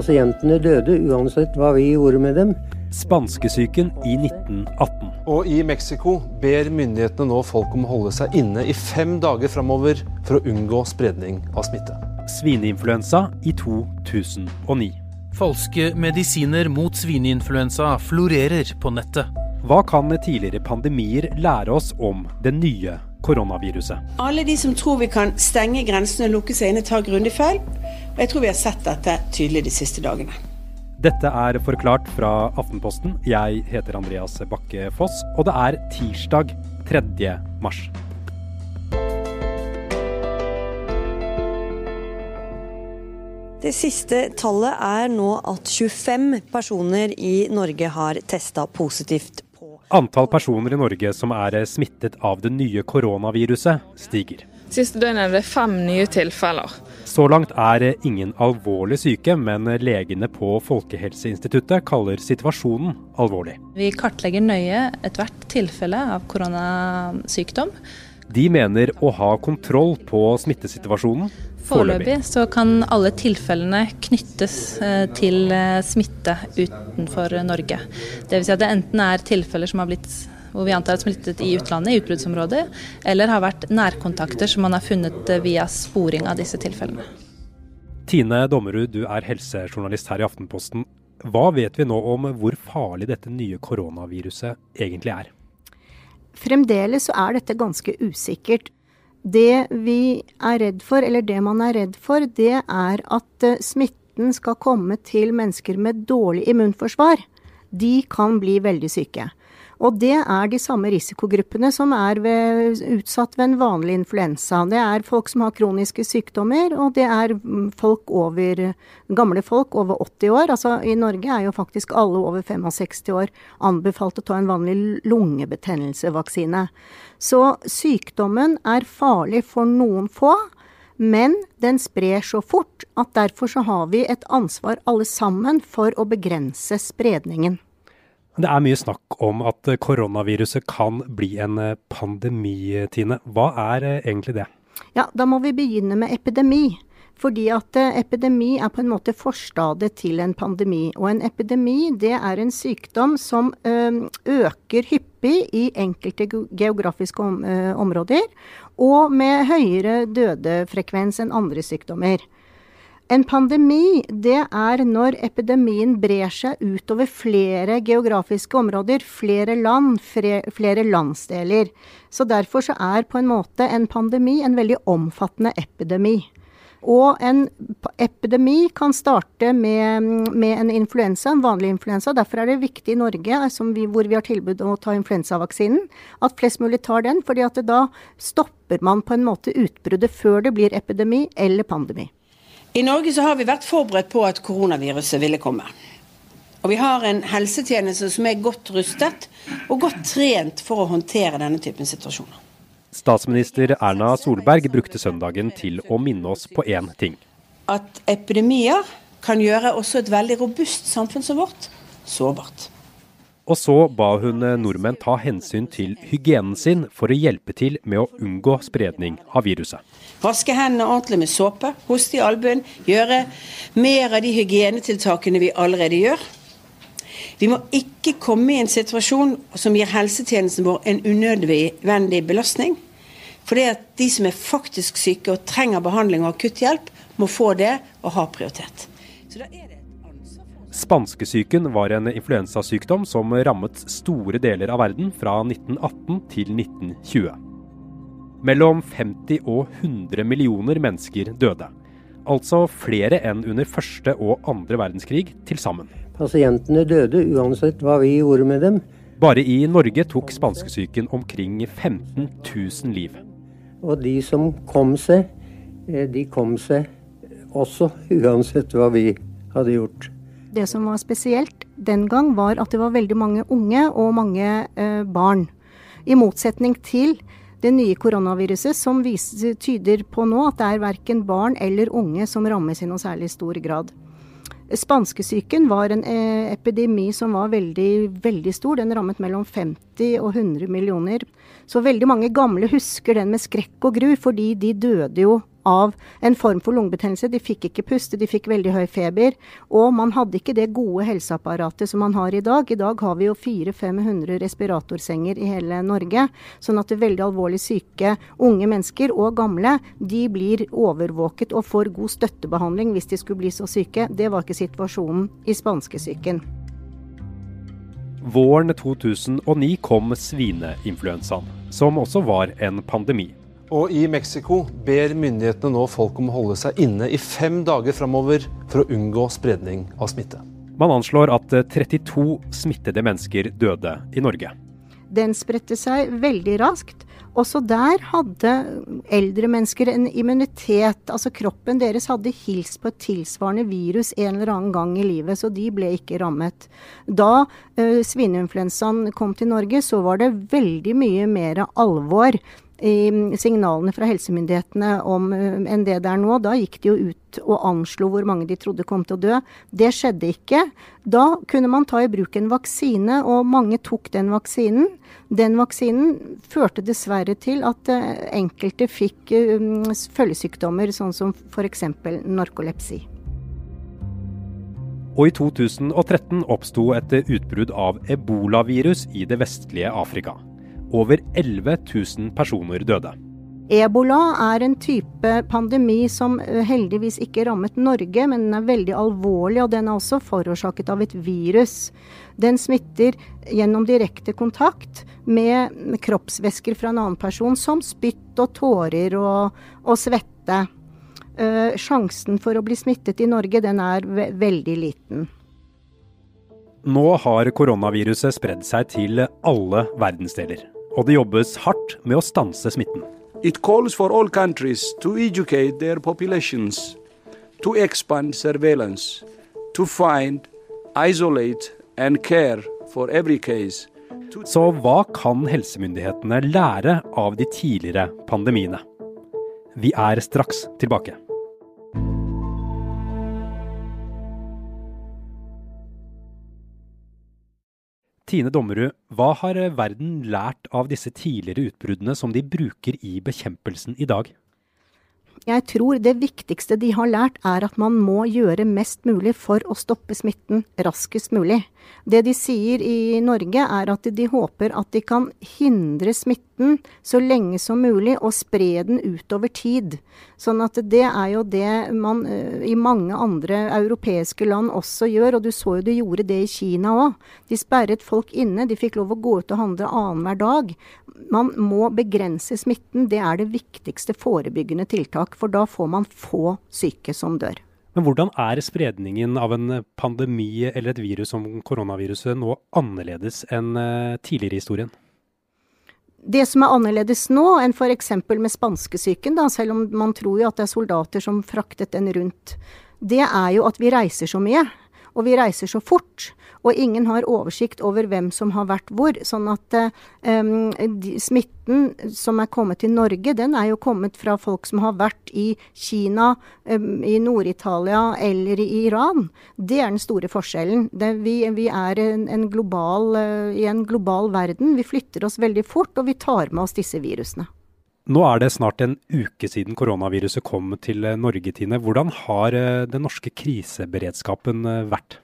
Pasientene døde uansett hva vi gjorde med dem. Spanskesyken i 1918. Og i Mexico ber myndighetene nå folk om å holde seg inne i fem dager framover for å unngå spredning av smitte. Svineinfluensa i 2009. Falske medisiner mot svineinfluensa florerer på nettet. Hva kan tidligere pandemier lære oss om det nye koronaviruset? Alle de som tror vi kan stenge grensene og lukke seg inne, tar grundig feil. Og jeg tror vi har sett dette tydelig de siste dagene. Dette er Forklart fra Aftenposten. Jeg heter Andreas Bakke Foss, og det er tirsdag 3. mars. Det siste tallet er nå at 25 personer i Norge har testa positivt på Antall personer i Norge som er smittet av det nye koronaviruset, stiger. Siste døgnet er det fem nye tilfeller. Så langt er ingen alvorlig syke, men legene på Folkehelseinstituttet kaller situasjonen alvorlig. Vi kartlegger nøye ethvert tilfelle av koronasykdom. De mener å ha kontroll på smittesituasjonen Foreløpig så kan alle tilfellene knyttes eh, til eh, smitte utenfor Norge. Dvs. Si at det enten er tilfeller som har blitt hvor vi antar er smittet i utlandet, i utbruddsområdet, eller har vært nærkontakter som man har funnet eh, via sporing av disse tilfellene. Tine Dommerud, du er helsejournalist her i Aftenposten. Hva vet vi nå om hvor farlig dette nye koronaviruset egentlig er? Fremdeles så er dette ganske usikkert. Det vi er redd for, eller det man er redd for, det er at eh, smitten skal komme til mennesker med dårlig immunforsvar. De kan bli veldig syke. Og det er de samme risikogruppene som er ved, utsatt ved en vanlig influensa. Det er folk som har kroniske sykdommer, og det er mm, folk over, gamle folk over 80 år. Altså I Norge er jo faktisk alle over 65 år anbefalt å ta en vanlig lungebetennelsevaksine. Så sykdommen er farlig for noen få. Men den sprer så fort at derfor så har vi et ansvar alle sammen for å begrense spredningen. Det er mye snakk om at koronaviruset kan bli en eh, pandemi, Tine. Hva er eh, egentlig det? Ja, Da må vi begynne med epidemi. Fordi at eh, epidemi er på en måte forstadiet til en pandemi. Og en epidemi det er en sykdom som øker hyppig i enkelte geografiske områder, og med høyere dødefrekvens enn andre sykdommer. En pandemi det er når epidemien brer seg utover flere geografiske områder, flere land, flere landsdeler. Så derfor så er på en måte en pandemi en veldig omfattende epidemi. Og en epidemi kan starte med, med, en influensa, en vanlig influensa. Derfor er det viktig i Norge, vi, hvor vi har tilbud om å ta influensavaksinen, at flest mulig tar den. fordi da stopper man på en måte utbruddet før det blir epidemi eller pandemi. I Norge så har vi vært forberedt på at koronaviruset ville komme. Og vi har en helsetjeneste som er godt rustet og godt trent for å håndtere denne typen situasjoner. Statsminister Erna Solberg brukte søndagen til å minne oss på én ting. At epidemier kan gjøre også et veldig robust samfunn som vårt sårbart. Og så ba hun nordmenn ta hensyn til hygienen sin for å hjelpe til med å unngå spredning av viruset. Vaske hendene ordentlig med såpe, hoste i albuen, gjøre mer av de hygienetiltakene vi allerede gjør. Vi må ikke komme i en situasjon som gir helsetjenesten vår en unødvendig belastning. For det at de som er faktisk syke og trenger behandling og akutthjelp, må få det og ha prioritet. Så da er det Spanskesyken var en influensasykdom som rammet store deler av verden fra 1918 til 1920. Mellom 50 og 100 millioner mennesker døde. Altså flere enn under første og andre verdenskrig til sammen. Pasientene døde uansett hva vi gjorde med dem. Bare i Norge tok spanskesyken omkring 15 000 liv. Og de som kom seg, eh, de kom seg også uansett hva vi hadde gjort. Det som var spesielt den gang, var at det var veldig mange unge og mange eh, barn. I motsetning til det nye koronaviruset, som viser, tyder på nå at det er verken barn eller unge som rammes i noe særlig stor grad. Spanskesyken var en eh, epidemi som var veldig, veldig stor. Den rammet mellom 50 og 100 millioner. Så veldig mange gamle husker den med skrekk og gru, fordi de døde jo av en form for lungebetennelse. De fikk ikke puste, de fikk veldig høy feber. Og man hadde ikke det gode helseapparatet som man har i dag. I dag har vi jo 400-500 respiratorsenger i hele Norge. Sånn at det veldig alvorlig syke unge mennesker og gamle de blir overvåket og får god støttebehandling hvis de skulle bli så syke. Det var ikke situasjonen i spanskesyken. Våren 2009 kom svineinfluensaen, som også var en pandemi. Og i Mexico ber myndighetene nå folk om å holde seg inne i fem dager framover for å unngå spredning av smitte. Man anslår at 32 smittede mennesker døde i Norge. Den spredte seg veldig raskt. Også der hadde eldre mennesker en immunitet. Altså kroppen deres hadde hilst på et tilsvarende virus en eller annen gang i livet, så de ble ikke rammet. Da uh, svineinfluensaen kom til Norge, så var det veldig mye mer alvor signalene fra helsemyndighetene om, uh, enn det det er nå. Da gikk de jo ut og anslo hvor mange de trodde kom til å dø. Det skjedde ikke. Da kunne man ta i bruk en vaksine, og mange tok den vaksinen. Den vaksinen førte dessverre til at uh, enkelte fikk uh, følgesykdommer, sånn som f.eks. narkolepsi. Og i 2013 oppsto et utbrudd av ebolavirus i det vestlige Afrika. Over 11 000 personer døde. Ebola er en type pandemi som eh, heldigvis ikke rammet Norge, men den er veldig alvorlig, og den er også forårsaket av et virus. Den smitter gjennom direkte kontakt med kroppsvæsker fra en annen person, som spytt og tårer og, og svette. Uh, sjansen for å bli smittet i Norge, den er ve veldig liten. Nå har koronaviruset spredd seg til alle verdensdeler, og det jobbes hardt med å stanse smitten. It calls for all countries to educate their populations, to expand surveillance, to find, isolate and care for every case. Så hva kan helsemyndighetene lære av de tidligere pandemiene? Vi er straks tilbake. Tine Dommerud, hva har verden lært av disse tidligere utbruddene som de bruker i bekjempelsen i dag? Jeg tror det viktigste de har lært er at man må gjøre mest mulig for å stoppe smitten raskest mulig. Det de sier i Norge er at de håper at de kan hindre smitten så lenge som mulig og spre den utover tid. Sånn at det er jo det man uh, i mange andre europeiske land også gjør, og du så jo de gjorde det i Kina òg. De sperret folk inne, de fikk lov å gå ut og handle annenhver dag. Man må begrense smitten, det er det viktigste forebyggende tiltak. For da får man få syke som dør. Men hvordan er spredningen av en pandemi eller et virus som koronaviruset nå annerledes enn tidligere i historien? Det som er annerledes nå enn f.eks. med spanskesyken, da, selv om man tror jo at det er soldater som fraktet den rundt, det er jo at vi reiser så mye. Og vi reiser så fort. Og ingen har oversikt over hvem som har vært hvor. Sånn at um, de, smitten som er kommet til Norge, den er jo kommet fra folk som har vært i Kina, um, i Nord-Italia eller i Iran. Det er den store forskjellen. Det, vi, vi, er en, en global, uh, i en global verden. Vi flytter oss veldig fort, og vi tar med oss disse virusene. Nå er det snart en uke siden koronaviruset kom til Norge, Tine. Hvordan har den norske kriseberedskapen vært?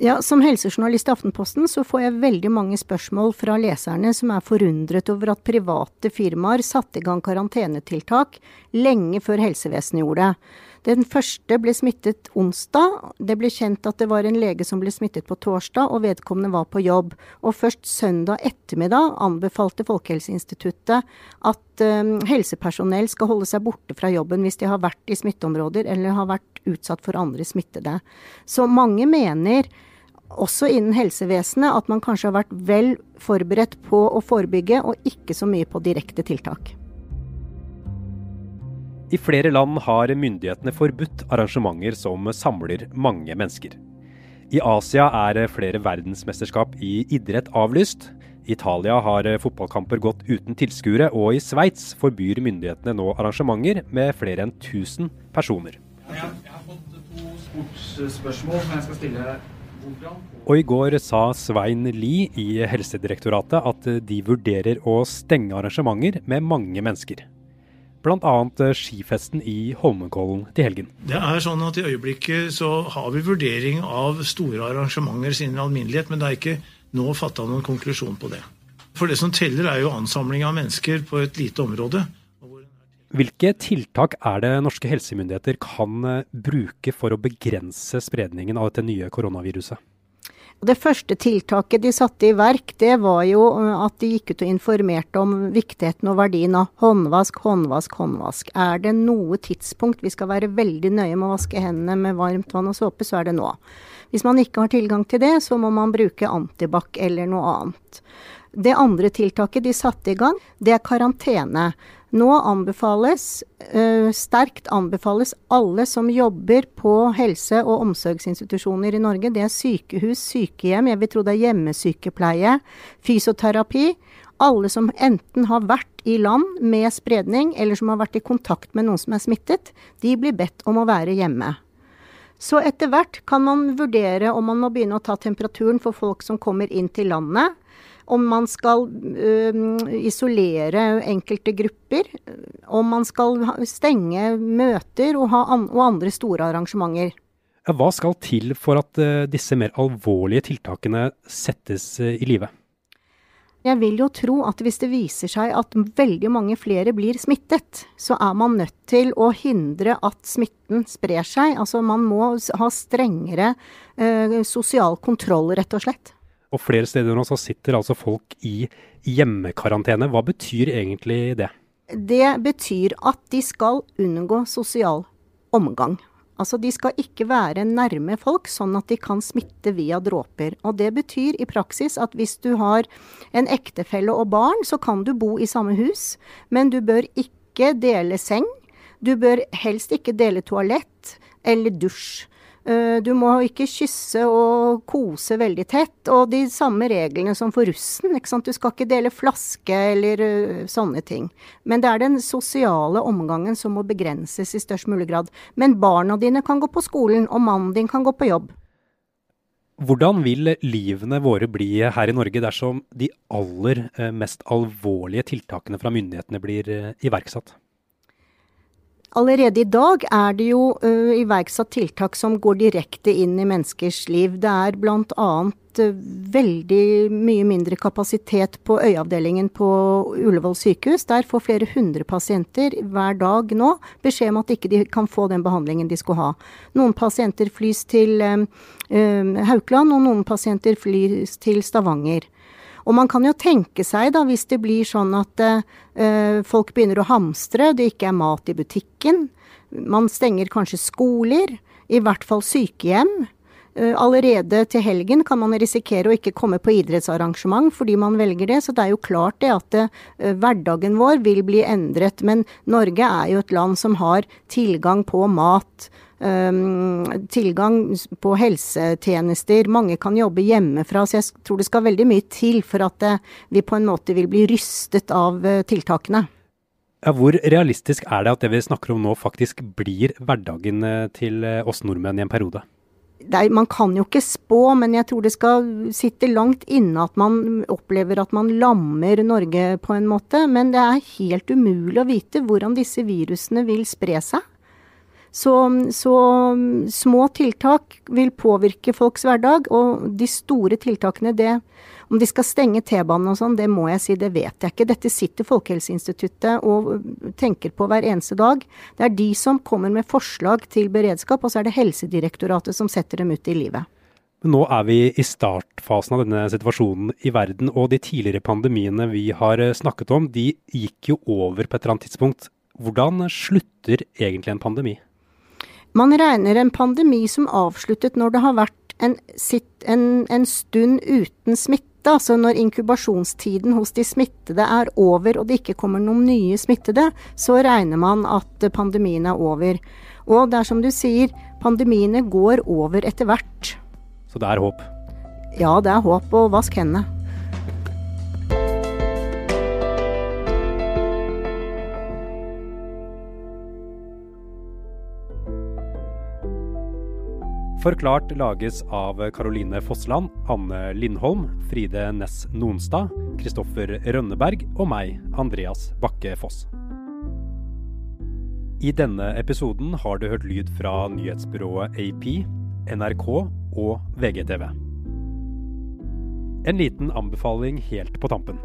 Ja, Som helsejournalist i Aftenposten så får jeg veldig mange spørsmål fra leserne som er forundret over at private firmaer satte i gang karantenetiltak lenge før helsevesenet gjorde det. Den første ble smittet onsdag. Det ble kjent at det var en lege som ble smittet på torsdag, og vedkommende var på jobb. Og først søndag ettermiddag anbefalte Folkehelseinstituttet at um, helsepersonell skal holde seg borte fra jobben hvis de har vært i smitteområder eller har vært utsatt for andre smittede. Så mange mener også innen helsevesenet at man kanskje har vært vel forberedt på å forebygge, og ikke så mye på direkte tiltak. I flere land har myndighetene forbudt arrangementer som samler mange mennesker. I Asia er flere verdensmesterskap i idrett avlyst. Italia har fotballkamper gått uten tilskuere, og i Sveits forbyr myndighetene nå arrangementer med flere enn 1000 personer. Jeg har fått to sportsspørsmål som jeg skal stille. Og i går sa Svein Lie i Helsedirektoratet at de vurderer å stenge arrangementer med mange mennesker. bl.a. skifesten i Holmenkollen til helgen. Det er sånn at I øyeblikket så har vi vurdering av store arrangementer sin alminnelighet, men det er ikke nå fatta noen konklusjon på det. For det som teller, er jo ansamling av mennesker på et lite område. Hvilke tiltak er det norske helsemyndigheter kan eh, bruke for å begrense spredningen av dette nye koronaviruset? Det første tiltaket de satte i verk, det var jo eh, at de gikk ut og informerte om viktigheten og verdien av håndvask, håndvask, håndvask. Er det noe tidspunkt vi skal være veldig nøye med å vaske hendene med varmt vann og såpe, så er det nå. Hvis man ikke har tilgang til det, så må man bruke antibac eller noe annet. Det andre tiltaket de satte i gang, det er karantene. Nå anbefales, uh, sterkt anbefales alle som jobber på helse- og omsorgsinstitusjoner i Norge, det er sykehus, sykehjem, jeg vil tro det er hjemmesykepleie, fysioterapi. Alle som enten har vært i land med spredning, eller som har vært i kontakt med noen som er smittet, de blir bedt om å være hjemme. Så etter hvert kan man vurdere om man må begynne å ta temperaturen for folk som kommer inn til landet om man skal isolere enkelte grupper, om man skal stenge møter og, an og andre store arrangementer. Hva skal til for at uh, disse mer alvorlige tiltakene settes uh, i live? Jeg vil jo tro at hvis det viser seg at veldig mange flere blir smittet, så er man nødt til å hindre at smitten sprer seg. Altså man må ha strengere sosial kontroll, rett og slett. Og flere steder nå så sitter altså folk i hjemmekarantene. Hva betyr egentlig det? Det betyr at de skal unngå sosial omgang. Altså de skal ikke være nærme folk, sånn at de kan smitte via dråper. Og det betyr i praksis at hvis du har en ektefelle og barn, så kan du bo i samme hus, men du bør ikke dele seng. Du bør helst ikke dele toalett eller dusj. Eh, du må ikke kysse og kose veldig tett. Og de samme reglene som for russen. Du skal ikke dele flaske eller uh, sånne ting. Men det er den sosiale omgangen som må begrenses i størst mulig grad. Men barna dine kan gå på skolen, og mannen din kan gå på jobb. Hvordan vil livene våre bli her i Norge dersom de aller uh, mest alvorlige tiltakene fra myndighetene blir iverksatt? Allerede i dag er det jo uh, iverksatt tiltak som går direkte inn i menneskers liv. Det er bl.a. Uh, veldig mye mindre kapasitet på øyeavdelingen på Ullevål sykehus. Der får flere hundre pasienter hver dag nå beskjed om at ikke de kan få den behandlingen de skulle ha. Noen pasienter flys til uh, Haukeland, og noen pasienter flys til Stavanger. Og man kan jo tenke seg, da, hvis det blir sånn at eh, folk begynner å hamstre, det ikke er mat i butikken, man stenger kanskje skoler, i hvert fall sykehjem. Uh, allerede til helgen kan man risikere å ikke komme på idrettsarrangement fordi man velger det. Så det er jo klart det at uh, hverdagen vår vil bli endret. Men Norge er jo et land som har tilgang på mat tilgang på helsetjenester. Mange kan jobbe hjemmefra. Så jeg tror det skal veldig mye til for at eh, vi på en måte vil bli rystet av uh, tiltakene. Ja, hvor realistisk er det at det vi snakker om nå faktisk blir hverdagen eh, til oss nordmenn i en periode? Er, man kan jo ikke spå, men jeg tror det skal sitte langt inne at man opplever at man lammer Norge på en måte. Men det er helt umulig å vite hvordan disse virusene vil spre seg. Så, så, små tiltak vil påvirke folks hverdag, og de store tiltakene, det Om de skal stenge T-banen og sånn, det må jeg si, det vet jeg ikke. Dette sitter Folkehelseinstituttet og tenker på hver eneste dag. Det er de som kommer med forslag til beredskap, og så er det Helsedirektoratet som setter dem ut i livet. Nå er vi i startfasen av denne situasjonen i verden, og de tidligere pandemiene vi har snakket om, de gikk jo over på et eller annet tidspunkt. Hvordan slutter egentlig en pandemi? Man regner en pandemi som avsluttet når det har vært en, en, en stund uten smitte. Altså når inkubasjonstiden hos de smittede er over og det ikke kommer noen nye smittede, så regner man at pandemien er over. Og det er som du sier, pandemiene går over etter hvert. Så det er håp? Ja, det er håp. Og vask hendene. Forklart lages av Caroline Fossland, Anne Lindholm, Fride Næss Nonstad, Kristoffer Rønneberg og meg, Andreas Bakke Foss. I denne episoden har du hørt lyd fra nyhetsbyrået AP, NRK og VGTV. En liten anbefaling helt på tampen.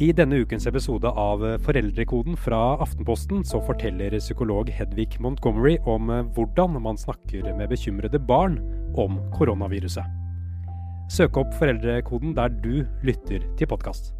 I denne ukens episode av Foreldrekoden fra Aftenposten så forteller psykolog Hedvig Montgomery om hvordan man snakker med bekymrede barn om koronaviruset. Søk opp Foreldrekoden der du lytter til podkast.